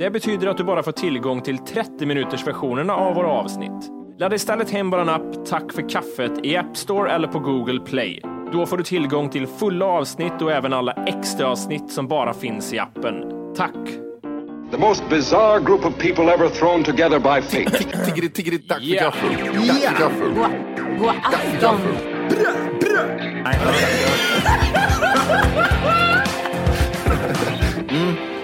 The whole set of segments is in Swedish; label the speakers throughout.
Speaker 1: Det betyder att du bara får tillgång till 30 minuters versionerna av våra avsnitt. Ladda istället hem vår app Tack för kaffet i App Store eller på Google Play. Då får du tillgång till fulla avsnitt och även alla extra avsnitt som bara finns i appen. Tack!
Speaker 2: The most bizarre group of people ever thrown together by fate.
Speaker 3: Tiggeri, tiggeri, tack för
Speaker 1: Ja.
Speaker 3: gaffel. Tack för gaffel.
Speaker 4: God afton!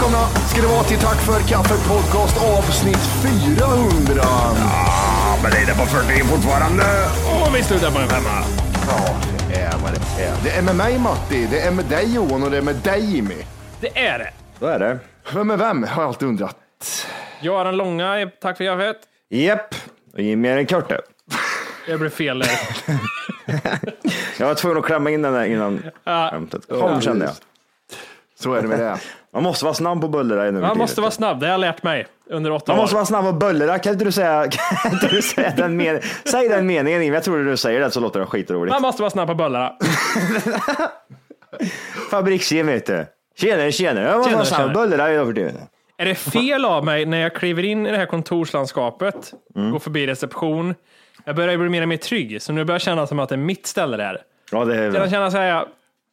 Speaker 3: Välkomna ska det vara till Tack för kaffet podcast avsnitt 400.
Speaker 5: Ja, men det är det på 40 fortfarande.
Speaker 1: Och vi slutar på en femma.
Speaker 3: Ja, det är vad det är. Det är med mig Matti, det är med dig Johan och det är med dig Jimmy.
Speaker 1: Det är det.
Speaker 5: Så är det.
Speaker 3: Vem är vem? Har jag alltid undrat.
Speaker 1: Jag är den långa. Tack för kaffet.
Speaker 5: Japp. Och Jimmy är den korta.
Speaker 1: Det blev fel där.
Speaker 5: Jag var tvungen att klämma in den där innan skämtet kom kände jag.
Speaker 3: Så är det med det.
Speaker 5: Man måste vara snabb på bullra nu.
Speaker 1: Man måste vara snabb. Det har jag lärt mig under åtta
Speaker 5: Man
Speaker 1: år.
Speaker 5: måste vara snabb på bullra. Kan inte du säga, kan inte du säga den meningen? Säg den meningen. Jag tror du säger det så låter det skitroligt.
Speaker 1: Man måste vara snabb på bullarna.
Speaker 5: Fabriks-Jimmy vet du. Tjenare, tjenare. Jag måste vara snabb på bullra idag för tiden.
Speaker 1: Är det fel av mig när jag kliver in i det här kontorslandskapet,
Speaker 5: Mm.
Speaker 1: går förbi reception, jag börjar bli mer och mer trygg, så nu börjar jag känna som att det är mitt ställe där.
Speaker 5: Ja, det är
Speaker 1: Jag känner så här,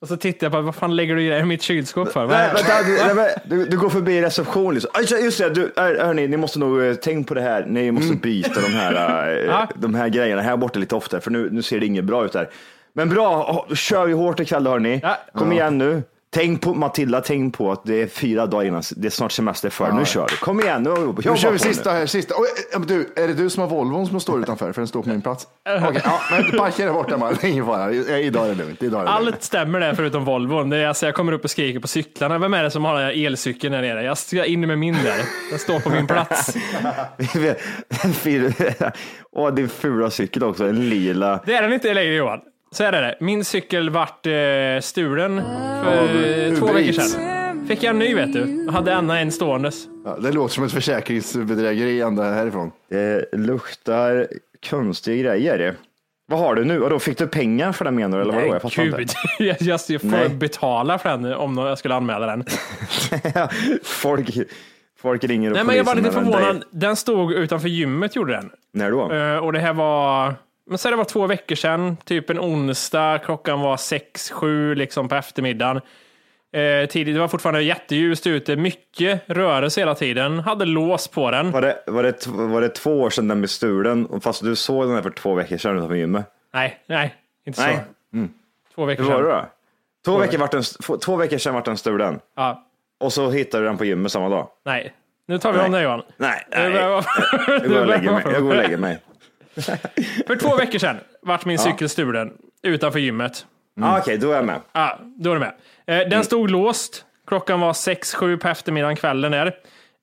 Speaker 1: och så tittar jag på vad fan lägger du i det i mitt kylskåp för? Vad
Speaker 5: Nej,
Speaker 1: är-
Speaker 5: vänta, du, nej, du, du går förbi reception liksom. Just det, du, hör- hörni, ni måste nog eh, tänka på det här. Ni måste byta de här, eh, de här grejerna här borta lite oftare, för nu, nu ser det inget bra ut här. Men bra, kör vi hårt ikväll hörni.
Speaker 1: Ja.
Speaker 5: Kom igen nu. Tänk på, Matilda, tänk på att det är fyra dagar innan, det är snart semester för. Nu kör vi. Kom igen, nu jobba
Speaker 3: Nu kör vi sista här, sista. Oj, ja, men du, är det du som har Volvon som står utanför? För den står på min plats. Okej, ja, men parkera där borta man. Ingen fara. Idag är det lugnt. Idag är det lugnt.
Speaker 1: Allt stämmer där förutom Volvon. Det är alltså, jag kommer upp och skriker på cyklarna. Vem är det som har elcykeln där nere? Jag ska in med min där. Den står på min plats.
Speaker 5: Åh, din fula cykel också, en lila.
Speaker 1: Det är den inte längre Johan. Så är det. Min cykel vart eh, stulen för eh, två veckor sedan. Fick jag en ny vet du. Jag hade ännu en ståendes.
Speaker 3: Ja, det låter som ett försäkringsbedrägeri ända härifrån.
Speaker 5: Det luktar konstiga grejer. Vad har du nu? Och då fick du pengar för den menar du? Eller vadå? Jag fattar
Speaker 1: Gud,
Speaker 5: inte.
Speaker 1: jag, jag får
Speaker 5: Nej.
Speaker 1: betala för den om jag skulle anmäla den.
Speaker 5: folk, folk ringer och
Speaker 1: Nej, men jag var lite förvånad. Den stod utanför gymmet gjorde den.
Speaker 5: När då?
Speaker 1: Eh, och det här var, men så det var två veckor sedan, typ en onsdag, klockan var sex, sju liksom på eftermiddagen. Eh, tidigt, det var fortfarande jätteljust ute, mycket rörelse hela tiden, hade lås på den.
Speaker 5: Var det, var, det, var det två år sedan den blev stulen? Fast du såg den här för två veckor sedan utanför gymmet?
Speaker 1: Nej, nej, inte
Speaker 5: Nej.
Speaker 1: så. Två veckor
Speaker 5: Hur var det
Speaker 1: sedan.
Speaker 5: då? Två veckor, vart den, två, två veckor sedan vart den stulen.
Speaker 1: Ja,
Speaker 5: Och så hittade du den på gymmet samma dag?
Speaker 1: nej. Nu tar vi om det Johan.
Speaker 5: Nej, nej. Jag går och lägger mig. Jag går och lägger mig.
Speaker 1: För två veckor sedan vart min cykel stulen utanför gymmet.
Speaker 5: Ah, Okej, då är jag med.
Speaker 1: Ja, då är du med. Eh, Den stod låst. Klockan var 6-7 på eftermiddagen, kvällen där.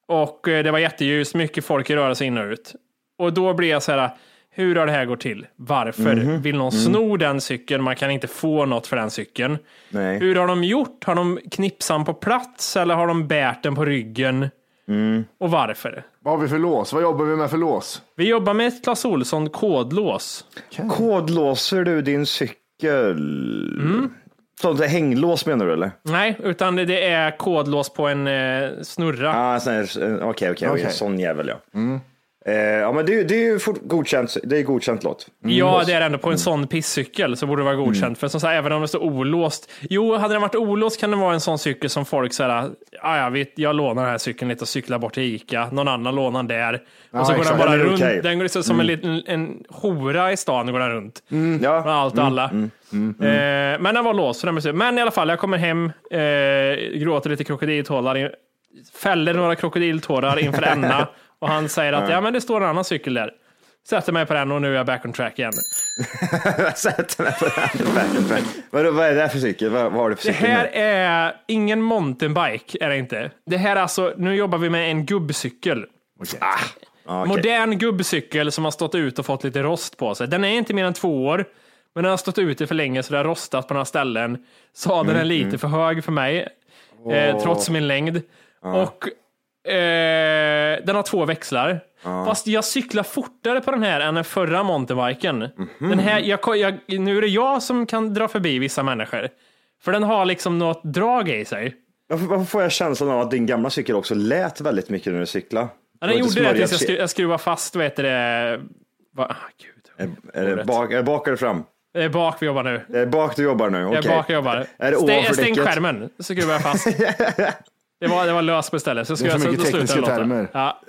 Speaker 1: Och eh, det var jätteljust, mycket folk i rörelse in och ut. Och då blev jag så här, hur har det här gått till? Varför?
Speaker 5: Mhm.
Speaker 1: Vill någon
Speaker 5: Mm.
Speaker 1: sno den cykeln? Man kan inte få något för den cykeln.
Speaker 5: Nej.
Speaker 1: Hur har de gjort? Har de knipsan på plats eller har de bärt den på ryggen?
Speaker 5: Mm.
Speaker 1: Och varför?
Speaker 3: Vad har vi för lås? Vad jobbar vi med för lås?
Speaker 1: Vi jobbar med ett Clas Ohlson kodlås.
Speaker 5: Kodlåser du din cykel? Sånt där hänglås menar du eller?
Speaker 1: Nej, utan det- är kodlås på en eh, snurra.
Speaker 5: Ah, här- Okej, okej, okej,
Speaker 3: Okej.
Speaker 5: sån jävel ja. Eh, ja, men det, det är ju godkänt, det är godkänt låt.
Speaker 1: Ja, det är ändå på en sån pisscykel så borde det vara godkänt. För som sagt, även om det står olåst. Jo, hade den varit olåst kan det vara en sån cykel som folk säger, ah, ja, jag lånar den här cykeln lite och cyklar bort till Ica. Någon annan lånar den där. Och så går
Speaker 3: exakt.
Speaker 1: bara
Speaker 5: Den är
Speaker 1: runt.
Speaker 5: okej.
Speaker 1: Den går liksom som en liten en hora i stan går den runt.
Speaker 5: Ja.
Speaker 1: Med allt och alla. Eh, men den var låst. Så den men i alla fall, jag kommer hem, eh, gråter lite krokodiltårar, fäller några krokodiltårar inför Enna. Och han säger att ja, men det står en annan cykel där. Sätter mig på den och nu är jag back on track igen.
Speaker 5: Sätter mig på den. Back and track. Vadå, vad är det för cykel? Vad, vad har du för
Speaker 1: Det
Speaker 5: cykel?
Speaker 1: här
Speaker 5: nu?
Speaker 1: är ingen mountainbike, är det inte. Det här är alltså, nu jobbar vi med en gubbcykel.
Speaker 5: Ah, okej.
Speaker 1: Modern gubbcykel som har stått ut och fått lite rost på sig. Den är inte mer än två år, men den har stått ute för länge så det har rostat på några ställen. Sadeln
Speaker 5: Mm,
Speaker 1: är lite för hög för mig, eh, trots min längd. Och eh, den har två växlar. Fast jag cyklar fortare på den här än den förra mountainbiken. Den här, jag, jag, nu är det jag som kan dra förbi vissa människor. För den har liksom något drag i sig.
Speaker 5: Varför, varför får jag känslan av att din gamla cykel också lät väldigt mycket när du cyklade?
Speaker 1: Ja, den gjorde det tills jag, skru, jag skruvade fast, vad heter det? Va? Ah, gud.
Speaker 5: Är, är, det bak, är det bak eller fram?
Speaker 1: Det är bak vi jobbar nu.
Speaker 5: Det är bak du jobbar nu?
Speaker 1: Jag är
Speaker 5: okej.
Speaker 1: bak och jobbar.
Speaker 5: Är det
Speaker 1: Stäng, stäng skärmen, så skruvar jag fast. Det var, det var löst på istället. Så
Speaker 3: Det är
Speaker 1: så-
Speaker 3: mycket
Speaker 1: då slutar
Speaker 3: tekniska
Speaker 1: jag
Speaker 3: termer.
Speaker 1: Ja.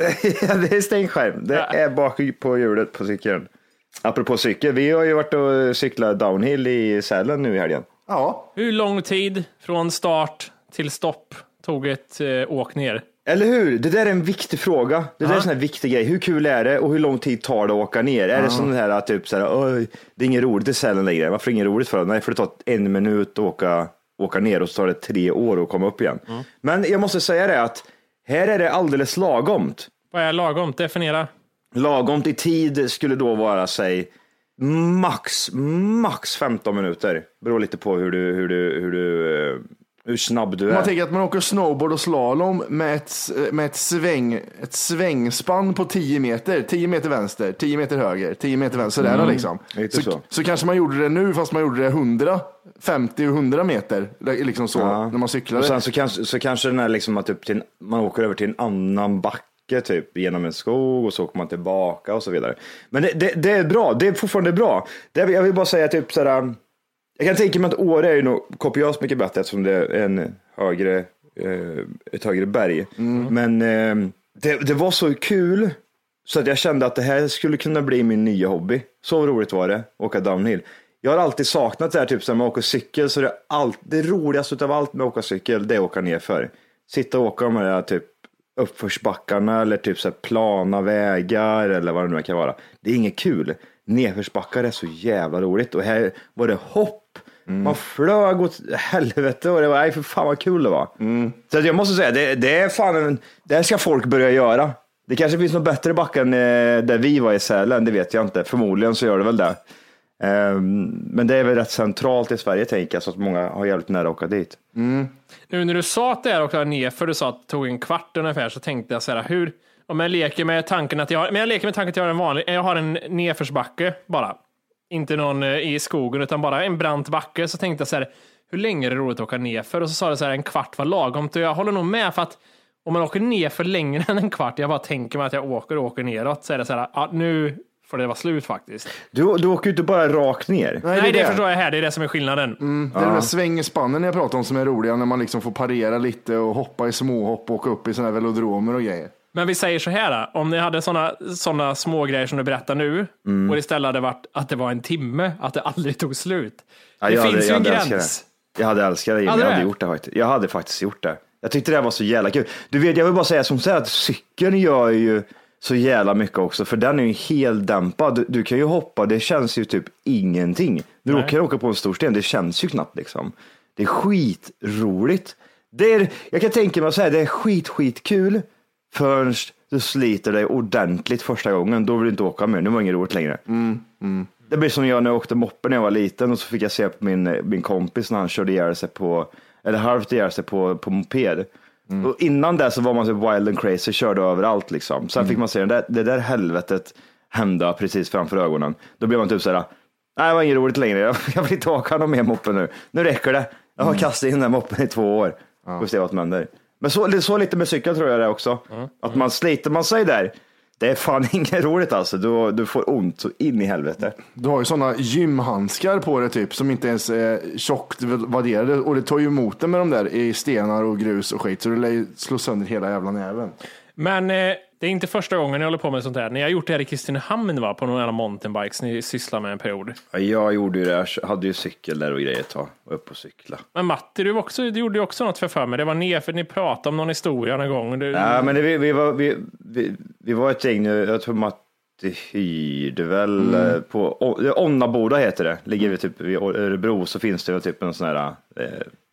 Speaker 5: Det är stängskärm. Det
Speaker 1: Ja.
Speaker 5: är bak på hjulet på cykeln. Apropå cykel, vi har ju varit och cyklat downhill i Sälen nu i helgen.
Speaker 3: Ja,
Speaker 1: Hur lång tid från start till stopp tog ett eh, åk ner?
Speaker 5: Eller hur? Det där är en viktig fråga. Det där är en sån här viktig grej. Hur kul är det och hur lång tid tar det att åka ner? Är det sån här typ så här, det är inget roligt i Sälen längre. Varför inget roligt för? Nej, för det tar en minut att åka, åka ner och så tar det tre år att komma upp igen. Men jag måste säga det att här är det alldeles lagomt.
Speaker 1: Vad är lagom? Definiera.
Speaker 5: Lagomt i tid skulle då vara, säg, max, max 15 minuter. Beror lite på hur du, hur du, hur du, eh, hur snabb du
Speaker 3: om man
Speaker 5: är.
Speaker 3: tänker att man åker snowboard och slalom med ett, med ett, sväng, ett svängspann på 10 meter. 10 meter vänster, 10 meter höger, 10 meter vänster. Sådär
Speaker 5: Mm.
Speaker 3: liksom.
Speaker 5: Lite så.
Speaker 3: så kanske man gjorde det nu fast man gjorde det 100, 50 och 100 meter. Liksom så,
Speaker 5: Ja.
Speaker 3: när man cyklade.
Speaker 5: Och sen så kanske, så kanske den är liksom att typ till man åker över till en annan backe typ genom en skog och så åker man tillbaka och så vidare. Men det, det, det är bra, det är fortfarande bra. Det, är- jag vill bara säga typ sådär, jag kan tänka mig att Åre är ju nog kopiöst mycket bättre eftersom det är en högre, eh, ett högre berg. Men eh, det, det var så kul så att jag kände att det här skulle kunna bli min nya hobby. Så roligt var det, åka downhill. Jag har alltid saknat det här, typ när man åker cykel, så det, är allt, det roligaste av allt med att åka cykel, det är att åka nerför. Sitta och åka de här typ uppförsbackarna eller typ så plana vägar eller vad det nu kan vara. Det är inget kul. Nedförsbackar är så jävla roligt och här var det hopp. Man flög åt helvete och det var, nej för fan vad kul det var. Så att jag måste säga, det, det är fan en, det här ska folk börja göra. Det kanske finns något bättre backar än eh, där vi var i Sälen, det vet jag inte. Förmodligen så gör det väl det. Ehm, Men det är väl rätt centralt i Sverige tänker jag, så att många har jävligt nära att åka dit.
Speaker 1: Nu när du sa att det är åka nerför, du sa att det tog en kvart ungefär, så tänkte jag så här, hur, om jag leker med tanken att jag har, men jag leker med tanken att jag har en vanlig, jag har en nedförsbacke bara. Inte någon eh, i skogen, utan bara en brant backe. Så tänkte jag så här, hur länge är det roligt att åka nerför? Och så sa du så här, en kvart var lagom. Och jag håller nog med, för att om man åker ner för längre än en kvart, jag bara tänker mig att jag åker och åker neråt, så är det så här, ja, nu får det vara slut faktiskt.
Speaker 5: Du, du åker ju inte bara rakt ner.
Speaker 1: Nej,
Speaker 3: det är
Speaker 1: det,
Speaker 3: det.
Speaker 1: förstår jag här, det är det som är skillnaden.
Speaker 3: Det är de där svängspannen jag pratar om som är roliga när man liksom får parera lite och hoppa i småhopp och åka upp i sådana här velodromer och grejer.
Speaker 1: Men vi säger så här, om ni hade sådana såna små grejer som du berättar nu
Speaker 5: Mm.
Speaker 1: och istället hade varit att det var en timme, att det aldrig tog slut.
Speaker 5: Ja,
Speaker 1: det
Speaker 5: jag
Speaker 1: finns
Speaker 5: hade-
Speaker 1: ju en
Speaker 5: hade
Speaker 1: gräns.
Speaker 5: det. Jag hade älskat det, Jimmy.
Speaker 1: Hade
Speaker 5: jag hade gjort det faktiskt. Jag hade faktiskt gjort det. Jag tyckte det var så jävla kul. Du vet, jag vill bara säga som så här att cykeln gör ju så jävla mycket också, för den är ju helt dämpad. Du, du kan ju hoppa, det känns ju typ ingenting. Du
Speaker 1: Nej.
Speaker 5: råkar åka på en stor sten, det känns ju knappt liksom. Det är skitroligt. Det är, jag kan tänka mig så här, det är skit, skit kul förrän du sliter dig ordentligt första gången. Då vill du inte åka mer. Nu var det inget roligt längre. Det blir som jag när jag åkte moppe när jag var liten och så fick jag se på min, min kompis när han körde ihjäl sig på, eller halvt ihjäl sig på, på moped. Och innan det så var man så wild and crazy, körde överallt liksom. Sen fick man se det det där helvetet hända precis framför ögonen. Då blev man typ såhär, nej det var inget roligt längre, jag vill inte åka någon mer moppe nu. Nu räcker det. Jag har kastat in den här moppen i två år. Får se vad som händer. Men så, så lite med cykel tror jag det är också. Att man sliter man sig där, det är fan inget roligt alltså. Du, du får ont så in i helvete.
Speaker 3: Du har ju sådana gymhandskar på dig typ som inte ens är tjockt vadderade och det tar ju emot det med de där i stenar och grus och skit så du lär ju slå sönder hela jävla näven.
Speaker 1: Men eh, det är inte första gången jag håller på med sånt här. Ni har gjort det här i Kristinehamn va? På några jävla mountainbikes ni sysslar med en period.
Speaker 5: Ja, Jag gjorde ju det, jag hade ju cykel där och grejer ett tag. Var uppe och cykla.
Speaker 1: Men Matti, du, också, du gjorde ju också något för för mig. Det var ner för ni pratade om någon historia någon gång. Du,
Speaker 5: Ja, men det, vi, vi, var, vi, vi, vi var ett gäng, nu, jag tror Matti hyrde väl eh, på, Onnaboda heter det, ligger vi typ vid Örebro så finns det väl typ en sån här eh,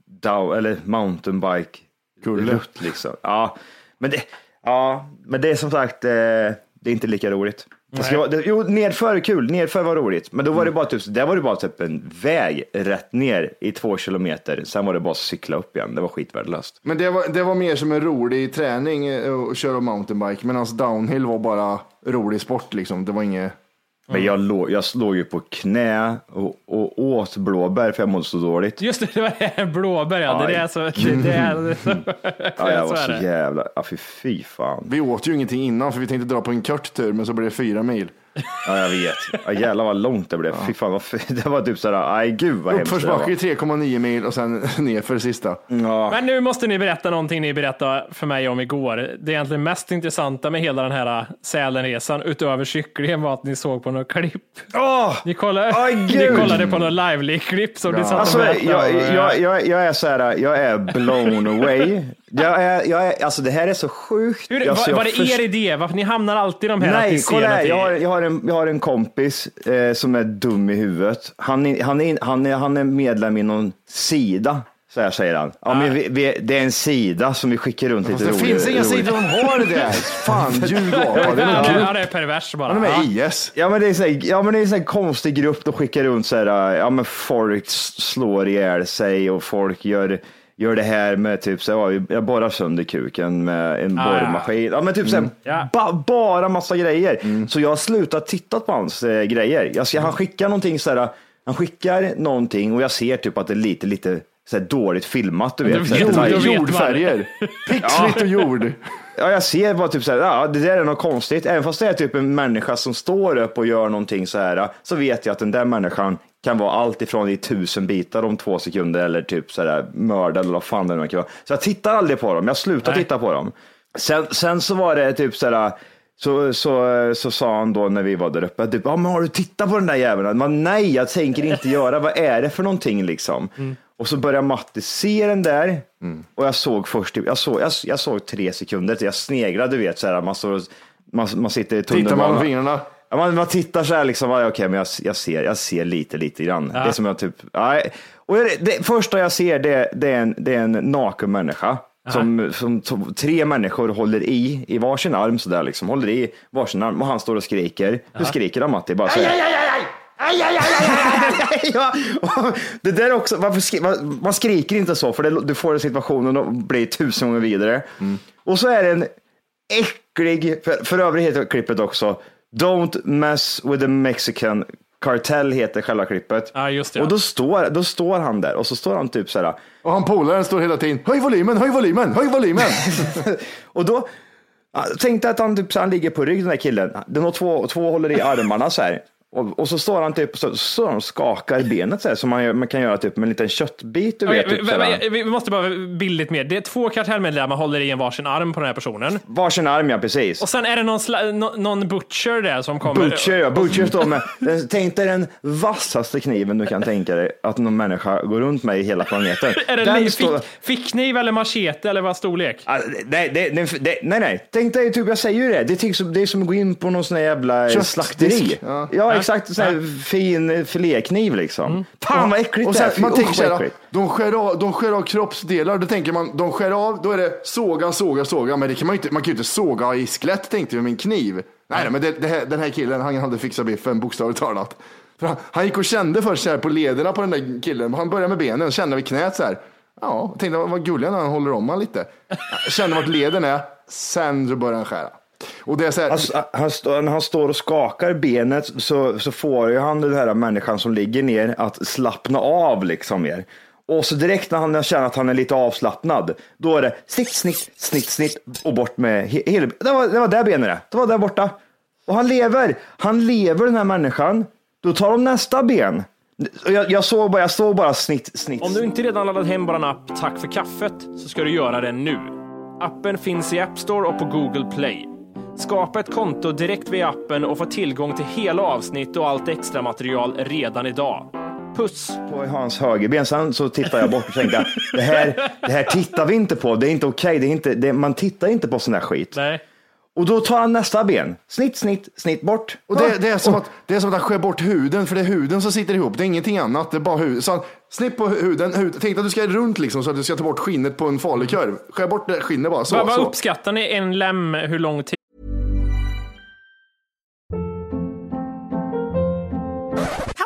Speaker 5: dow, eller mountainbike rutt liksom. Ja, men det, ja, men det är som sagt, eh, det är inte lika roligt. Det ska vara, det, jo, nedför är kul, nedför var roligt, men då var det bara typ, där var det bara typ en väg rätt ner i två kilometer, sen var det bara att cykla upp igen, det var skitvärdelöst.
Speaker 3: Men det var, det var mer som en rolig träning eh, att köra mountainbike. Medan downhill var bara rolig sport liksom. Det var inget
Speaker 5: Men jag, låg, jag slog ju på knä och, och åt blåbär för jag mådde så dåligt.
Speaker 1: Just det, det var blåbär ja. Det är så, det är,
Speaker 5: Ja, jag var
Speaker 1: så
Speaker 5: så jävla, ja fy, fy fan.
Speaker 3: Vi åt ju ingenting innan för vi tänkte dra på en kort tur men så blev det fyra mil.
Speaker 5: Ja, jag vet. Ja, jävlar vad långt det blev. Fy fan, vad, det var typ sådär, aj gud vad hemskt det
Speaker 3: Uppförsbacke
Speaker 5: var.
Speaker 3: i 3,9 mil och sen ner för det sista.
Speaker 5: Ja,
Speaker 1: Men nu måste ni berätta någonting ni berättade för mig om igår. Det egentligen mest intressanta med hela den här Sälenresan utöver cyklingen var att ni såg på något klipp.
Speaker 5: Åh!
Speaker 1: Ni kollade,
Speaker 5: Aj,
Speaker 1: ni kollade på något lively-klipp som ni satt och
Speaker 5: Alltså, jag, jag, jag, jag är så här, jag är blown away. Jag är, jag är, alltså det här är så sjukt.
Speaker 1: Hur,
Speaker 5: Alltså,
Speaker 1: var, var det
Speaker 5: först-
Speaker 1: er idé? Varför ni hamnar alltid i de här
Speaker 5: Nej, kolla här. Jag har, jag, har en, jag har en kompis eh, som är dum i huvudet. Han är, han, är, han, är, han är medlem i någon sida, så här säger han. Ja, men vi, vi, det är en sida som vi skickar runt lite
Speaker 3: Det
Speaker 5: roligt.
Speaker 3: finns inga sidor de har det där. Fan, ljug av. Ja, det är
Speaker 1: Ja, ja, det är pervers bara.
Speaker 3: Han är
Speaker 1: Ja.
Speaker 3: med i IS.
Speaker 5: Ja men det är så här, ja, men det är en sån här konstig grupp, de skickar runt så här, ja men folk slår ihjäl sig och folk gör, gör det här med typ så här, ja, jag borrar sönder kuken med en
Speaker 1: Ah,
Speaker 5: borrmaskin. Ja men typ så här,
Speaker 1: Ja.
Speaker 5: ba, bara massa grejer. Så jag har slutat titta på hans eh, grejer. Jag ser, han skickar någonting så här, han skickar någonting och jag ser typ att det är lite, lite så här dåligt filmat du vet. Så här,
Speaker 1: vet man.
Speaker 3: Jordfärger. Pixligt och jord.
Speaker 5: Ja, jag ser bara typ så här, ja, det där är något konstigt. Även fast det är typ en människa som står upp och gör någonting så här, så vet jag att den där människan kan vara allt ifrån i tusen bitar om två sekunder eller typ så här mördad eller vad fan det nu kan vara. Så jag tittar aldrig på dem, jag slutar
Speaker 1: Nej.
Speaker 5: titta på dem. Sen, sen så var det typ så här, så, så, så sa han då när vi var där uppe, typ, ja, men har du tittat på den där jäveln? Nej, jag tänker inte göra, vad är det för någonting liksom? Och så började Matti se den där och jag såg först, jag såg, jag, jag såg tre sekunder, jag sneglade, du vet, så här, man, står, man, man sitter i
Speaker 3: Tittar man
Speaker 5: tunnelbanan.
Speaker 3: med fingrarna.
Speaker 5: Ja, man, man tittar så här liksom, ja, okej, men jag, jag, ser, jag ser lite, lite grann. Det är som jag typ, nej. Och det, det första jag ser det, det, är en, det är en naken människa. Som, som, som tre människor håller i, i varsin arm sådär liksom, håller i varsin arm och han står och skriker. Hur skriker han Matti? Bara så här. ja, och det där är också, varför skri, man, skriker inte så för det, du får situationen att bli tusen gånger vidare. Och så är det en äcklig, för, för övrigt heter klippet också Don't mess with the Mexican Cartel heter själva klippet.
Speaker 1: Ja, just det.
Speaker 5: Och då står, då står han där och så står han typ så här.
Speaker 3: Och han polaren står hela tiden, höj volymen, höj volymen, höj volymen.
Speaker 5: och då tänkte jag att han, typ, så han ligger på rygg den där killen. Den har två, två håller i armarna så här. Och, och så står han typ så, så skakar benet så här, som man, man kan göra typ med en liten köttbit. Du vet, typ,
Speaker 1: vi, vi, vi måste bara billigt mer. Det är två kartellmedlemmar håller i en varsin arm på den här personen.
Speaker 5: Varsin arm ja, precis.
Speaker 1: Och sen är det någon, sla, nå- någon butcher där som kommer.
Speaker 5: Butcher, ja. Butcher står med, den- tänk dig den vassaste kniven du kan tänka dig att någon människa går runt med i hela planeten.
Speaker 1: Är det
Speaker 5: Den
Speaker 1: fick, fickkniv eller machete eller vad storlek?
Speaker 5: Ah, Nej, det, det, det, nej, nej. Tänk dig, typ, jag säger ju det. Det är, typ som, det är som att gå in på någon sån här jävla
Speaker 3: Köttdisk.
Speaker 5: slakteri.
Speaker 3: Ja,
Speaker 5: Ja, exakt så här fin filékniv liksom. Fan vad äckligt
Speaker 3: Och
Speaker 5: det är.
Speaker 3: sen, man tänker så här, de skär, av, de skär av kroppsdelar, då tänker man, de skär av, då är det såga, såga, såga, men det kan man, inte, man kan ju inte såga i skelett tänkte vi med en kniv. Nej, men det, det här, den här killen, han hade fixat biffen, bokstavligt talat. Han, han gick och kände först här på lederna på den där killen, han började med benen, kände vid knät så här. Ja, tänkte vad gullig han är, han håller om han lite. Kände vart leden är, sen så började han skära. Och det är så här,
Speaker 5: Han, han, när han står och skakar benet så, så får ju han den här människan som ligger ner att slappna av liksom mer. Och så direkt när han känner att han är lite avslappnad, då är det snitt, snitt, snitt, snitt och bort med he- hela... Det var, det var där benet. Det var där borta. Och han lever. Han lever den här människan. Då tar de nästa ben. Jag, jag, såg bara, jag såg bara snitt, snitt.
Speaker 1: Om du inte redan laddat hem vår app Tack för kaffet så ska du göra det nu. Appen finns i App Store och på Google Play. Skapa ett konto direkt via appen och få tillgång till hela avsnitt och allt extra material redan idag. Puss!
Speaker 5: på hans högerben. Sen så tittar jag bort och tänkte, det här, det här tittar vi inte på. Det är inte okej. Det är inte, det, man tittar inte på sån här skit.
Speaker 1: Nej.
Speaker 5: Och då tar han nästa ben. Snitt, snitt, snitt bort.
Speaker 3: Och det, det, är som att, det är som att han skär bort huden, för det är huden som sitter ihop. Det är ingenting annat, det är bara huden. Så han, snitt på huden, hud. Tänk att du ska runt liksom, så att du ska ta bort skinnet på en falukorv. Skär bort det skinnet bara, så.
Speaker 1: Vad vad
Speaker 3: så.
Speaker 1: uppskattar ni en lem hur lång tid?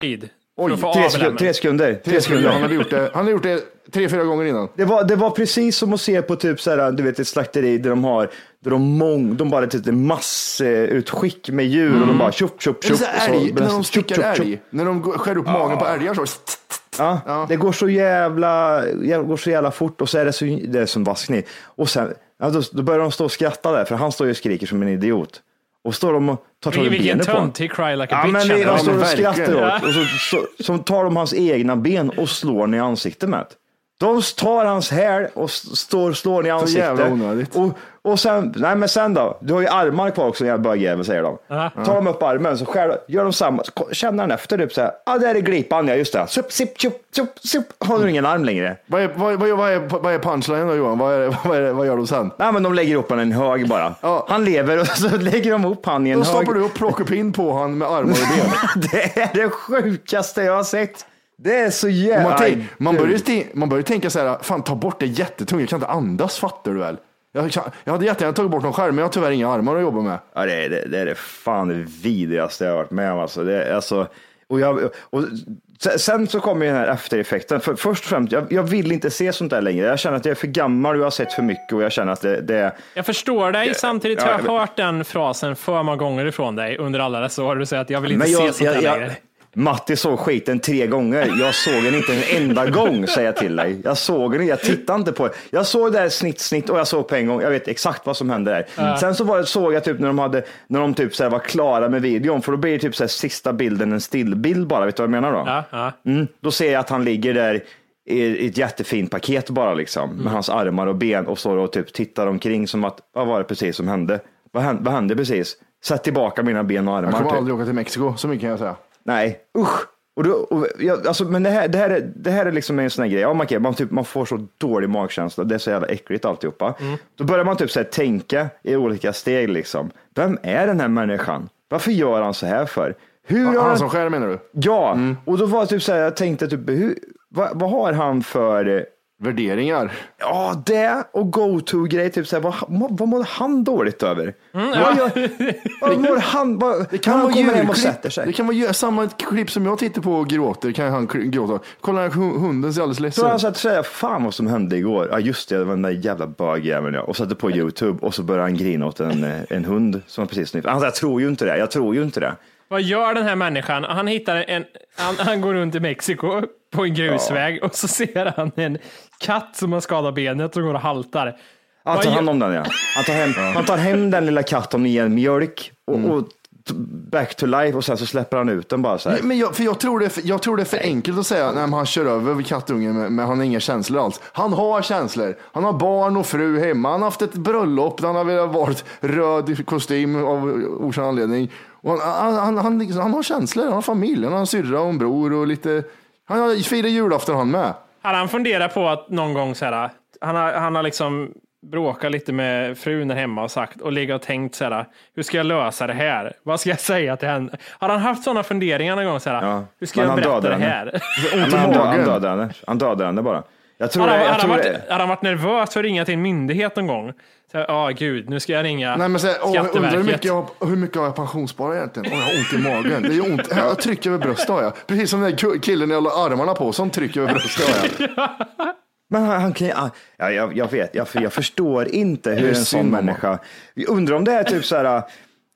Speaker 1: Tid
Speaker 3: Oj,
Speaker 5: Tre,
Speaker 1: av
Speaker 5: sekunder, tre sekunder.
Speaker 3: Tre sekunder. Han hade gjort det, han hade gjort det tre, fyra gånger innan.
Speaker 5: Det var, det var precis som att se på typ så här, du vet, ett slakteri där de har, där de, mång, de bara typ massutskick med djur och de bara tjopp, tjopp, tjopp.
Speaker 3: när de styckar älg. När de skär upp magen på älgar så.
Speaker 5: Ja, det går så jävla, går så jävla fort och så är det, så, det är som vaskning. Och sen, ja, då, då börjar de stå och skratta där, för han står ju och skriker som en idiot. Och står de och tar tag i
Speaker 1: Vilken
Speaker 5: benet på honom.
Speaker 1: töntig cry like a
Speaker 5: Ja, men
Speaker 1: bitch. ändå.
Speaker 5: de står
Speaker 3: men
Speaker 5: och skrattar åt och så, så, så tar de hans egna ben och slår ner i ansiktet med. De tar hans häl och står slår ner i ansiktet.
Speaker 3: jävla onödigt.
Speaker 5: Och, och sen, nej men sen då, du har ju armar kvar också jävla bögjävel säger de. Tar de upp armen så skär, gör de samma, känner han efter typ så här, ja ah, där är glipan ja just det, sup, sipp, tjup, tjup, sipp, har du ingen arm längre.
Speaker 3: Vad är, vad, vad, vad är, vad är punchlinen då Johan? Vad, är, vad, är, vad gör de sen?
Speaker 5: Nej men de lägger upp honom i en hög bara.
Speaker 3: Ja.
Speaker 5: Han lever och så lägger de upp han i en
Speaker 3: Då
Speaker 5: hög.
Speaker 3: stoppar du upp plockepinn på han med armar och ben.
Speaker 5: Det är det sjukaste jag har sett. Det är så jävla...
Speaker 3: Man, tänk, man, börjar, man börjar tänka så här, fan ta bort det jättetungt, jag kan inte andas fattar du väl? Jag, kan, jag hade jättegärna tagit bort någon skärm, men jag har tyvärr inga armar att jobba med.
Speaker 5: Ja, det, är, det, det är det fan det vidrigaste jag har varit med om. Alltså. Det, alltså, och jag, och se- sen så kommer den här eftereffekten. För, först och främst, jag, jag vill inte se sånt där längre. Jag känner att jag är för gammal och jag har sett för mycket och jag känner att det, det
Speaker 1: Jag förstår dig, samtidigt har
Speaker 5: Ja,
Speaker 1: jag hört den frasen för många gånger ifrån dig under alla dessa år. Du säger att jag vill inte
Speaker 5: Men
Speaker 1: se
Speaker 5: jag,
Speaker 1: sånt här
Speaker 5: jag,
Speaker 1: längre.
Speaker 5: Matti såg skiten tre gånger. Jag såg den inte en enda gång, säger jag till dig. Jag såg den, jag tittade inte på det. Jag såg det här snitt, snitt och jag såg på en gång. Jag vet exakt vad som hände där. Sen så var det, såg jag typ när de, hade, när de typ så här var klara med videon, för då blir det typ så här sista bilden en stillbild bara. Vet du vad jag menar då?
Speaker 1: Ja.
Speaker 5: Mm, då ser jag att han ligger där i ett jättefint paket bara liksom, med hans armar och ben och står och typ tittar omkring som att, vad var det precis som hände? Vad hände, vad hände precis? Sätt tillbaka mina ben och armar.
Speaker 3: Jag kommer
Speaker 5: typ.
Speaker 3: aldrig åka till Mexiko, så mycket kan jag säga.
Speaker 5: Nej, usch. Och då, och jag, alltså, men det här, det, här är, det här är liksom en sån här grej. Ja, man, man, typ, man får så dålig magkänsla. Det är så jävla äckligt alltihopa. Då börjar man typ så här, tänka i olika steg. Liksom. Vem är den här människan? Varför gör han så här för? Hur har
Speaker 3: Han
Speaker 5: han...
Speaker 3: som skär menar du?
Speaker 5: Ja, och då var det typ så här, jag tänkte typ, hur, vad, vad har han för
Speaker 3: Värderingar.
Speaker 5: Ja, det och go-to-grej. Typ såhär, vad, vad, mår han dåligt över? vad, gör, vad mår han? Vad,
Speaker 3: Det kan
Speaker 5: han
Speaker 3: vara
Speaker 5: kommer hem och
Speaker 3: julklipp.
Speaker 5: sätter sig.
Speaker 3: Det kan vara ju- samma klipp som jag tittar på och gråter, kan han gråta. Kolla hunden ser alldeles
Speaker 5: Så
Speaker 3: ledsen
Speaker 5: han
Speaker 3: ut.
Speaker 5: satt och säga, fan vad som hände igår. Ja just det, det var den där jävla bögjäveln ja. Och satte på YouTube och så började han grina åt en, eh, en hund som han precis sniffat. Han sa, jag tror ju inte det, jag tror ju inte det.
Speaker 1: Vad gör den här människan? Han hittar en, han, han går runt i Mexiko på en grusväg och så ser han en katt som har skadat benet och går och haltar.
Speaker 5: Han tar hand om den ja. Han tar hem, han tar hem den lilla katten i en mjölk och, och t- back to life och sen så släpper han ut den bara så här.
Speaker 3: Men jag, för jag, tror det är för, jag tror det är för enkelt att säga nej, men han kör över kattungen men, han har inga känslor alls. Han har känslor. Han har barn och fru hemma. Han har haft ett bröllop där han har velat varit röd kostym av okänd anledning. Och han, han, han, han, han har känslor. Han har familj. Han har en syrra och en bror och lite. Han har firat julafton han med.
Speaker 1: Hade han funderat på att någon gång så här, han har, han har liksom bråkat lite med frun där hemma och sagt och legat och tänkt så här, hur ska jag lösa det här? Vad ska jag säga till henne? Har han haft sådana funderingar någon gång så här,
Speaker 5: Ja.
Speaker 1: hur ska
Speaker 5: Men
Speaker 1: jag berätta det här?
Speaker 5: Dödade henne. Han dödade henne bara. Jag tror
Speaker 1: han,
Speaker 5: det,
Speaker 1: har,
Speaker 5: jag
Speaker 1: han
Speaker 5: tror
Speaker 1: varit,
Speaker 5: det.
Speaker 1: har han varit nervös för att ringa till en myndighet någon gång? Ja, ah, gud, nu ska jag ringa
Speaker 3: Nej, men så här, åh, jag undrar hur mycket, jag, har- hur mycket har jag pensionssparat egentligen? Åh, jag har ont i magen. Det är ont. Jag trycker över bröstet har jag. Precis som den där killen jag la armarna på. Sån tryck över bröstet har jag.
Speaker 5: Men han, han kan ju- ah, ja, jag, jag vet, jag, jag förstår inte hur en sån människa, jag undrar om det är typ så här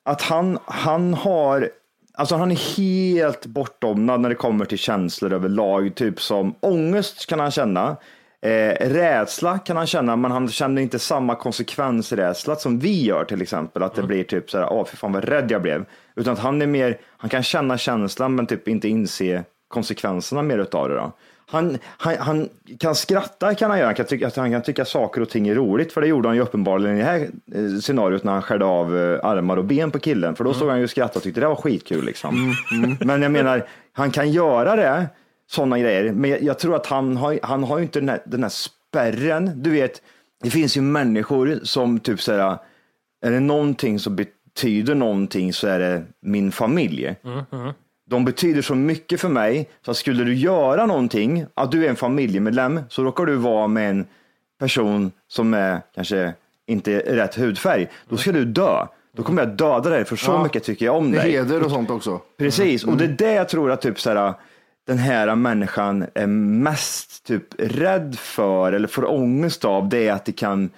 Speaker 5: att han, han har, alltså han är helt bortdomnad när det kommer till känslor överlag, typ som ångest kan han känna, eh, rädsla kan han känna, men han känner inte samma konsekvensrädsla som vi gör till exempel, att det blir typ så här, åh fy fan vad rädd jag blev, utan att han är mer, han kan känna känslan men typ inte inse konsekvenserna mer utav det då. Han, han, han kan skratta kan han göra, han kan, tycka, att han kan tycka saker och ting är roligt, för det gjorde han ju uppenbarligen i det här eh, scenariot när han skärde av eh, armar och ben på killen, för då såg han ju skratta och tyckte det var skitkul liksom. Men jag menar, han kan göra det, sådana grejer, men jag, jag tror att han har, han har ju inte den här, den här spärren, du vet, det finns ju människor som typ såhär, är det någonting som betyder någonting så är det min familj. De betyder så mycket för mig, så att skulle du göra någonting, att du är en familjemedlem, så råkar du vara med en person som är kanske inte rätt hudfärg, då ska du dö. Då kommer jag döda dig, för så
Speaker 3: Ja.
Speaker 5: mycket tycker jag om dig.
Speaker 3: heder och sånt också.
Speaker 5: Precis, och det är det jag tror att typ så här, den här människan är mest typ rädd för eller får ångest av, det är att det kan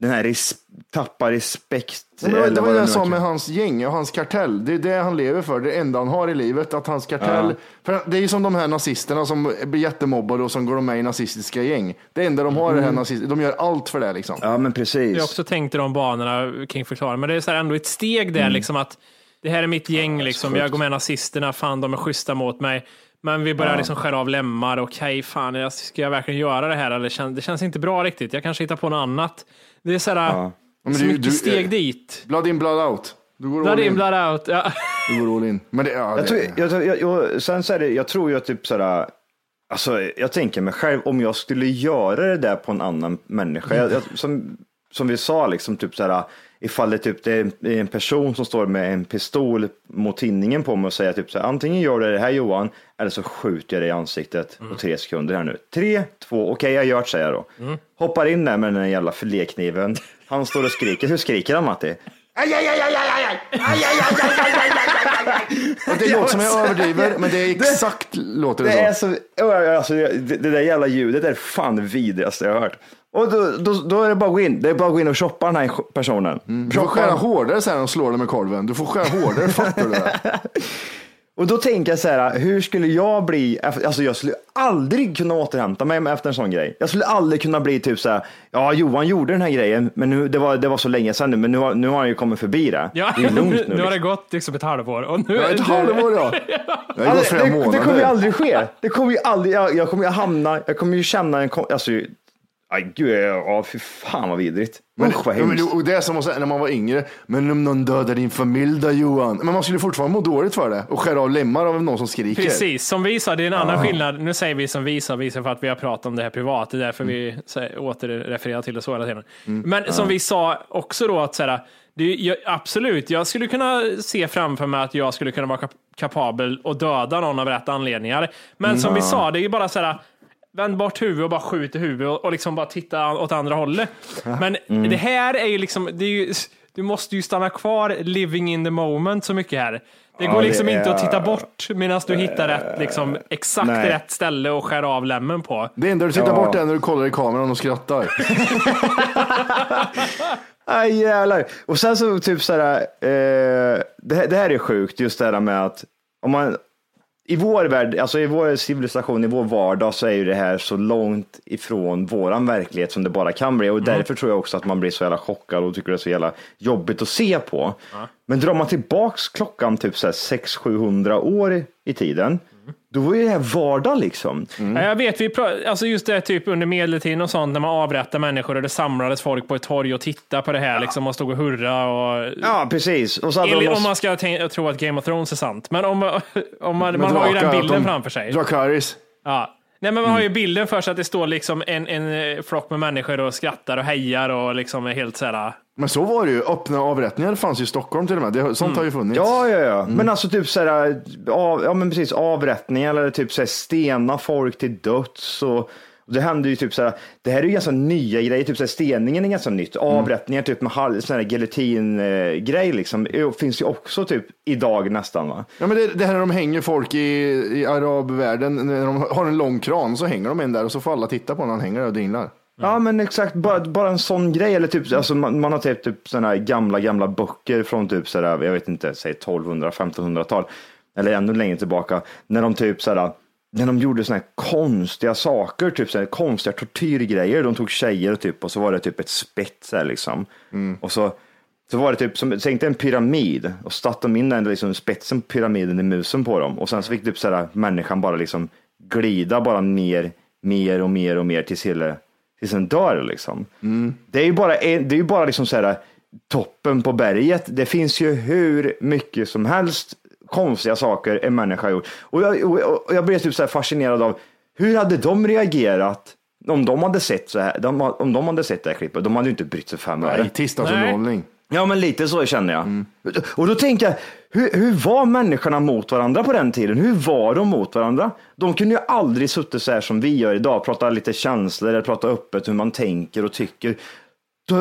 Speaker 5: den här res- tappa respekt.
Speaker 3: Men det var, det var
Speaker 5: vad
Speaker 3: det jag sa med hans gäng och hans kartell. Det är det han lever för. Det enda han har i livet. Att hans kartell. För det är ju som de här nazisterna som blir jättemobbade och som går med i nazistiska gäng. Det enda de har är det här nazist. De gör allt för det liksom.
Speaker 5: Ja, men precis.
Speaker 1: Jag har också tänkt i de banorna kring förklara, men det är så här ändå ett steg
Speaker 5: Mm.
Speaker 1: där liksom att det här är mitt gäng liksom, jag går med nazisterna, fan de är schyssta mot mig. Men vi börjar liksom skära av lemmar, okej fan, jag- ska jag verkligen göra det här? Eller det känns inte bra riktigt, jag kanske hittar på något annat. Det är så här,
Speaker 3: Men
Speaker 1: så
Speaker 3: du-
Speaker 1: mycket
Speaker 3: du-
Speaker 1: steg dit.
Speaker 3: Blood in, blood out. Du går
Speaker 1: Blood
Speaker 3: all
Speaker 1: in,
Speaker 3: in.
Speaker 1: blood out. Ja.
Speaker 3: Du går all in. Men det, ja,
Speaker 5: Jag
Speaker 3: det,
Speaker 5: tror, jag, tror- jag, jag, sen så är det, jag tror ju att typ sådär, alltså jag tänker mig själv, om jag skulle göra det där på en annan människa, jag, jag, som, som vi sa, liksom typ sådär, ifall det, typ, det är en person som står med en pistol mot tinningen på mig och säger typ såhär, antingen gör du det här Johan, eller så skjuter jag dig i ansiktet på tre sekunder här nu. Tre, två, okej jag gör det säger jag då. Hoppar in där med den där jävla filékniven. Han står och skriker, hur skriker han Matti?
Speaker 3: och det låter som jag överdriver, men det är exakt låter det,
Speaker 5: Det är
Speaker 3: så.
Speaker 5: så, alltså, det, det där jävla ljudet är fan det vidrigaste jag har hört. Och då, då, då är det bara att gå in, det är bara att gå in och shoppa den här personen.
Speaker 3: Du får skära hårdare sen och slå dig med kolven. Du får skära hårdare, fattar du det?
Speaker 5: Och då tänker jag så här, hur skulle jag bli, alltså jag skulle aldrig kunna återhämta mig efter en sån grej. Jag skulle aldrig kunna bli typ så här, ja Johan gjorde den här grejen, men nu, det, var, det var så länge sedan nu, men nu har, nu har han ju kommit förbi det.
Speaker 1: Ja,
Speaker 5: det är lugnt
Speaker 1: nu,
Speaker 5: nu.
Speaker 1: nu har det
Speaker 5: liksom.
Speaker 1: gått liksom ett halvår. Och nu
Speaker 3: Ja,
Speaker 1: är
Speaker 3: ett halvår ja. Det har gått
Speaker 5: Alltså,
Speaker 3: flera
Speaker 5: det,
Speaker 3: månader.
Speaker 5: det kommer ju aldrig ske. Det kommer ju aldrig, jag, jag kommer ju hamna, jag kommer ju känna en, alltså, aj gud, ja fy fan vad vidrigt.
Speaker 3: Men,
Speaker 5: Usch vad
Speaker 3: ja, men,
Speaker 5: hemskt.
Speaker 3: och det är som att säga när man var yngre, men om någon dödar din familj då Johan? Men man skulle fortfarande må dåligt för det och skära av lemmar av någon som skriker.
Speaker 1: Precis, som vi sa, det är en annan skillnad. Nu säger vi som vi sa, vi sa för att vi har pratat om det här privat, det är därför vi säger- återrefererar till det så hela tiden. Men som vi sa också då att så här, det, är- jag, absolut, jag skulle kunna se framför mig att jag skulle kunna vara kap- kapabel att döda någon av rätt anledningar. Men som vi sa, det är ju bara så här, vänd bort huvudet och bara skjut i huvudet och, och liksom bara titta åt andra hållet. Men
Speaker 5: Mm.
Speaker 1: det här är ju liksom, det är ju, du måste ju stanna kvar living in the moment så mycket här. Det
Speaker 5: Ja,
Speaker 1: går
Speaker 5: det
Speaker 1: liksom inte att
Speaker 5: är-
Speaker 1: titta bort medan du hittar rätt, liksom, exakt
Speaker 5: Nej.
Speaker 1: rätt ställe att skära av lämmen på.
Speaker 3: Det enda du tittar
Speaker 5: Ja.
Speaker 3: bort är när du kollar i kameran och skrattar.
Speaker 5: Aj jävlar. Och sen så typ så här, eh, det, här- det här är sjukt, just det här med att om man, i vår värld, alltså i vår civilisation, i vår vardag så är ju det här så långt ifrån våran verklighet som det bara kan bli. Och därför tror jag också att man blir så jävla chockad och tycker det är så jävla jobbigt att se på. Men drar man tillbaks klockan typ så här 600-700 år i tiden, då var ju det här vardag liksom.
Speaker 1: Ja, jag vet, vi alltså just det typ under medeltiden och sånt när man avrättade människor och det samlades folk på ett torg och tittade på det här liksom och stod och hurra och
Speaker 5: Ja, precis. Och så
Speaker 1: Enligt,
Speaker 5: någon-
Speaker 1: om man ska tänka, tro att Game of Thrones är sant. Men om, om man, man har ju den bilden
Speaker 3: de-
Speaker 1: framför sig.
Speaker 3: Dracarys.
Speaker 1: Ja. Nej, men man har ju bilden för sig att det står liksom en, en eh, flock med människor och skrattar och hejar och liksom är helt så här.
Speaker 3: Men så var det ju. Öppna avrättningar fanns ju i Stockholm till och med. Det, sånt har ju funnits.
Speaker 5: Ja, ja, ja. Men alltså typ så här, av, ja men precis avrättningar eller typ så här, stena folk till döds och det händer ju typ så här, det här är ju ganska nya grejer, typ så här, steningen är ganska nytt. Avrättningar typ med halv, sån här liksom, finns ju också typ idag nästan va?
Speaker 3: Ja, men det, det här när de hänger folk i, i arabvärlden, när de har en lång kran så hänger de en där och så får alla titta på när han hänger där och dinglar.
Speaker 5: Ja men exakt, bara, bara en sån grej. Eller typ, alltså, man, man har typ, typ sådana här gamla, gamla böcker från typ sådär, jag vet inte, säg 1200, 1500-tal. Eller ännu längre tillbaka. När de typ sådär, när de gjorde sådana här konstiga saker, typ sådär, konstiga tortyrgrejer. De tog tjejer och typ, och så var det typ ett spett så här, liksom. Och så, så var det typ som, tänk dig en pyramid och satte de in den liksom, spetsen på pyramiden i musen på dem. Och sen så fick typ sådär, människan bara liksom glida bara mer, mer och mer och mer tills hela tills den dör liksom. Det är ju bara, det är ju bara liksom så här, toppen på berget. Det finns ju hur mycket som helst konstiga saker en människa har gjort. Och jag, och, jag blev typ så här fascinerad av hur hade de reagerat om de hade sett så här, de, om de hade sett det här klippet? De hade ju inte brytt sig fem öre.
Speaker 3: Nej, tisdagsunderhållning.
Speaker 5: Ja, men lite så känner jag. Och då tänker jag, hur, hur var människorna mot varandra på den tiden? Hur var de mot varandra? De kunde ju aldrig suttit så här som vi gör idag, prata lite känslor, eller prata öppet hur man tänker och tycker.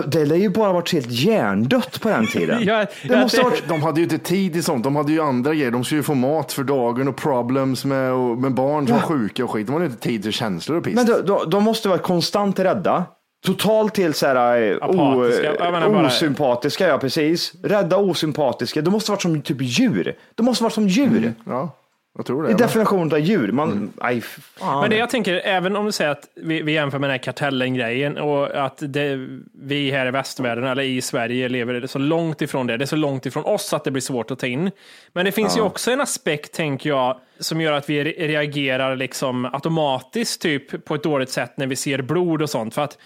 Speaker 5: Det lär ju bara varit helt hjärndött på den tiden.
Speaker 1: Ja,
Speaker 5: det
Speaker 1: ja,
Speaker 5: måste
Speaker 1: det-
Speaker 5: ha varit...
Speaker 3: De hade ju inte tid i sånt. De hade ju andra grejer. De skulle ju få mat för dagen och problems med, och, med barn som var sjuka och skit. De hade ju inte tid till känslor och piss.
Speaker 5: Men då, då, de måste vara konstant rädda. Totalt till så här, eh, o,
Speaker 1: menar bara-
Speaker 5: osympatiska, ja precis. Rädda, osympatiska. De måste varit som typ djur. De måste varit som djur.
Speaker 3: Ja, jag tror det. Men-
Speaker 5: definitionen av djur. Man, aj, fan.
Speaker 1: Men det jag tänker, även om du säger att vi, vi jämför med den här kartellen-grejen och att det, vi här i västvärlden eller i Sverige lever så långt ifrån det. Det är så långt ifrån oss att det blir svårt att ta in. Men det finns ju också en aspekt, tänker jag, som gör att vi re- reagerar liksom automatiskt typ på ett dåligt sätt när vi ser blod och sånt. För att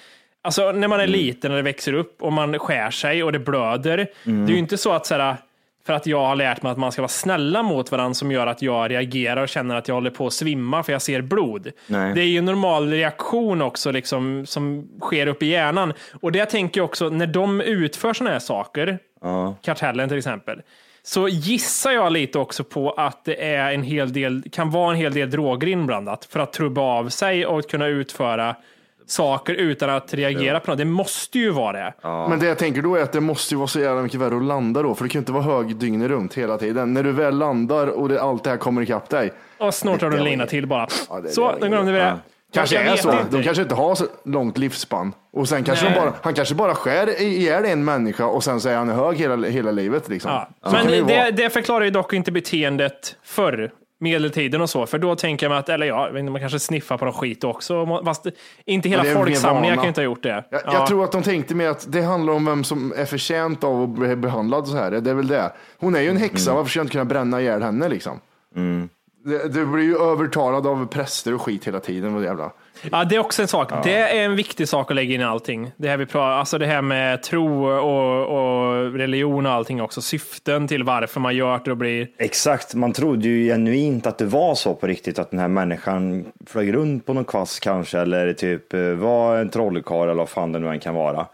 Speaker 1: Alltså när man är liten och det växer upp och man skär sig och det blöder. Det är ju inte så att så här, för att jag har lärt mig att man ska vara snälla mot varandra som gör att jag reagerar och känner att jag håller på att svimma för jag ser blod.
Speaker 5: Nej.
Speaker 1: Det är ju en normal reaktion också liksom, som sker upp i hjärnan. Och det jag tänker också, när de utför sådana här saker, kartellen till exempel, så gissar jag lite också på att det är en hel del, kan vara en hel del droger inblandat för att trubba av sig och kunna utföra saker utan att reagera på något. Det måste ju vara det.
Speaker 3: Men det jag tänker då är att det måste ju vara så jävla mycket värre att landa då, för det kan ju inte vara hög dygnet runt hela tiden. När du väl landar och det, allt det här kommer ikapp dig.
Speaker 1: Och snortar du en lina till bara.
Speaker 3: det-
Speaker 1: så,
Speaker 3: det var
Speaker 1: då glömde vi det.
Speaker 3: Kanske
Speaker 1: Jag
Speaker 3: är så.
Speaker 1: inte.
Speaker 3: De kanske inte har så långt livsspann. Och sen kanske bara, han kanske bara skär ihjäl en människa och sen så är han hög hela, hela livet. Liksom.
Speaker 1: Ja.
Speaker 3: Så
Speaker 1: Men
Speaker 3: det
Speaker 1: det, det förklarar ju dock inte beteendet förr, medeltiden och så, för då tänker jag mig att, eller ja, man kanske sniffar på någon skit också, fast inte hela folksamlingar kan ju inte ha gjort det.
Speaker 3: Jag,
Speaker 1: Ja.
Speaker 3: jag tror att de tänkte mer att det handlar om vem som är förtjänt av att bli behandlad så här. Det är väl det. Hon är ju en häxa, varför ska jag inte kunna bränna ihjäl henne liksom? Det, det blir ju övertalad av präster och skit hela tiden. Vad jävla.
Speaker 1: Ja, det är också en sak. Det är en viktig sak att lägga in i allting. Det här, vi pratar, alltså det här med tro och, och religion och allting också. Syften till varför man gör det och blir...
Speaker 5: Exakt, man trodde ju genuint att det var så på riktigt, att den här människan flög runt på någon kvast kanske, eller typ eh, var en trollkarl eller vad fan det nu än kan vara.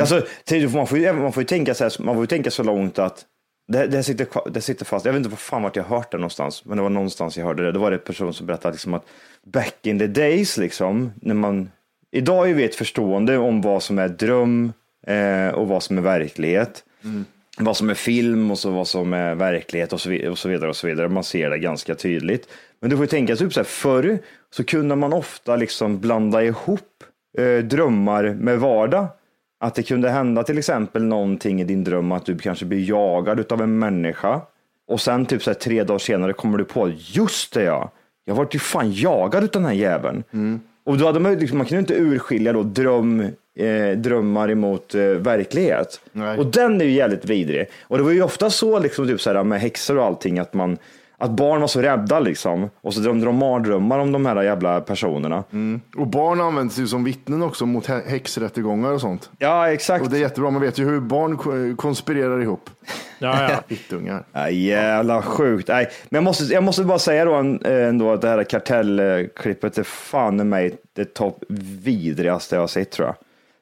Speaker 5: Alltså, till- man, får ju, man, får ju tänka så här, man får ju tänka så långt att det, det, sitter, det sitter fast. Jag vet inte vad fan vart jag hört det någonstans, men det var någonstans jag hörde det. Det var det en person som berättade liksom att back in the days, liksom, när man, idag är vi ett förstående om vad som är dröm eh, och vad som är verklighet. Vad som är film och så vad som är verklighet och så, vid- och så vidare. och så vidare. Man ser det ganska tydligt. Men du får ju tänka, typ så här, förr så kunde man ofta liksom blanda ihop eh, drömmar med vardag. Att det kunde hända till exempel någonting i din dröm att du kanske blir jagad av en människa. Och sen typ så här, tre dagar senare kommer du på, just det ja, jag vart ju fan jagad av den här jäveln. Och då hade man, ju liksom, man kunde inte urskilja då dröm, eh, drömmar emot eh, verklighet.
Speaker 3: Nej.
Speaker 5: Och den är ju jävligt vidrig. Och det var ju ofta så liksom, typ så här, med häxor och allting att man att barn var så rädda liksom. Och så drömde de mardrömmar om de här jävla personerna.
Speaker 3: Och barn används ju som vittnen också mot hä- häxrättegångar och sånt.
Speaker 5: Ja, exakt.
Speaker 3: Och det är jättebra, man vet ju hur barn ko- konspirerar ihop.
Speaker 1: Ja, ja.
Speaker 3: Fittungar.
Speaker 5: Ja, jävla sjukt. Nej, men jag måste, jag måste bara säga då eh, ändå att det här kartellklippet är fan i mig det topp vidrigaste jag har sett tror jag.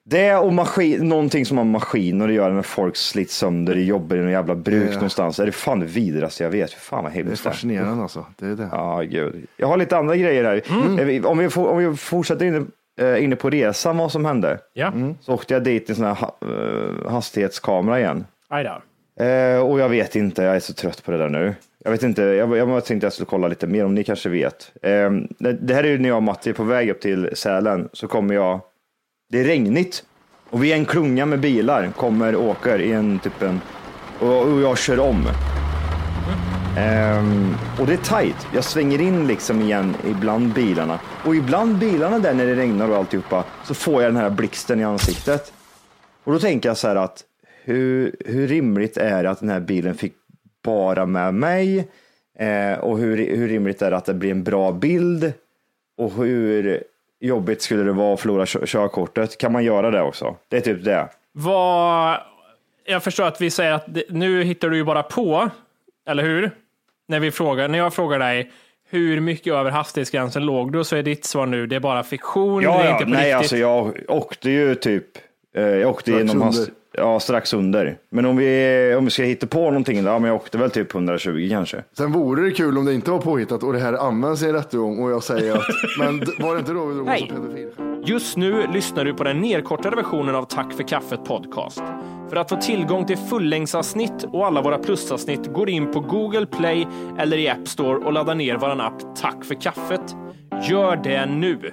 Speaker 5: Det är och maskin, någonting som har maskiner att göra när folk slits sönder i jobbar i någon jävla bruk
Speaker 3: Ja.
Speaker 5: någonstans. Det är fan det vidrigaste jag vet. Fan vad
Speaker 3: Det är
Speaker 5: hemskt det är.
Speaker 3: fascinerande alltså. Det är det.
Speaker 5: Ja, gud. Jag har lite andra grejer här. Eh, vi- Om, vi, om vi fortsätter inne, eh, inne på resan, vad som hände.
Speaker 1: ja.
Speaker 5: Så åkte jag dit i en sån här eh, hastighetskamera igen.
Speaker 1: Aj då.
Speaker 5: Eh, och jag vet inte, jag är så trött på det där nu. Jag vet inte, jag, jag tänkte jag skulle kolla lite mer om ni kanske vet. Eh, det, det här är ju när jag och Matti är på väg upp till Sälen så kommer jag, det är regnigt och vi är en klunga med bilar, kommer och åker i en typ en, och, och jag kör om. Um, och det är tight. Jag svänger in liksom igen ibland bilarna. Och ibland bilarna där när det regnar och alltihopa så får jag den här blixten i ansiktet. Och då tänker jag så här att hur, hur rimligt är det att den här bilen fick bara med mig? Eh, och hur, hur rimligt är det att det blir en bra bild? Och hur jobbigt skulle det vara att förlora kö- körkortet? Kan man göra det också? Det är typ det.
Speaker 1: Vad... Jag förstår att vi säger att det, nu hittar du ju bara på, eller hur? När, vi frågar, när jag frågar dig hur mycket över hastighetsgränsen låg du så är ditt svar nu det är bara fiktion, det
Speaker 5: Ja,
Speaker 1: är
Speaker 5: ja.
Speaker 1: inte på
Speaker 5: nej,
Speaker 1: riktigt.
Speaker 5: alltså jag åkte ju typ, eh, jag åkte genom
Speaker 3: under.
Speaker 5: Ja, strax under. Men om vi, om vi ska hitta på någonting, då, ja, men jag åkte väl typ 120 kanske.
Speaker 3: Sen vore det kul om det inte var påhittat och det här används i en rättegång och jag säger att, men var det inte då vi drog oss
Speaker 1: Nej.
Speaker 3: pedofil?
Speaker 1: Just nu lyssnar du på den nedkortade versionen av Tack för kaffet podcast. För att få tillgång till fullängdsavsnitt och alla våra plusavsnitt går in på Google Play eller i App Store och laddar ner vår app Tack för kaffet. Gör det nu!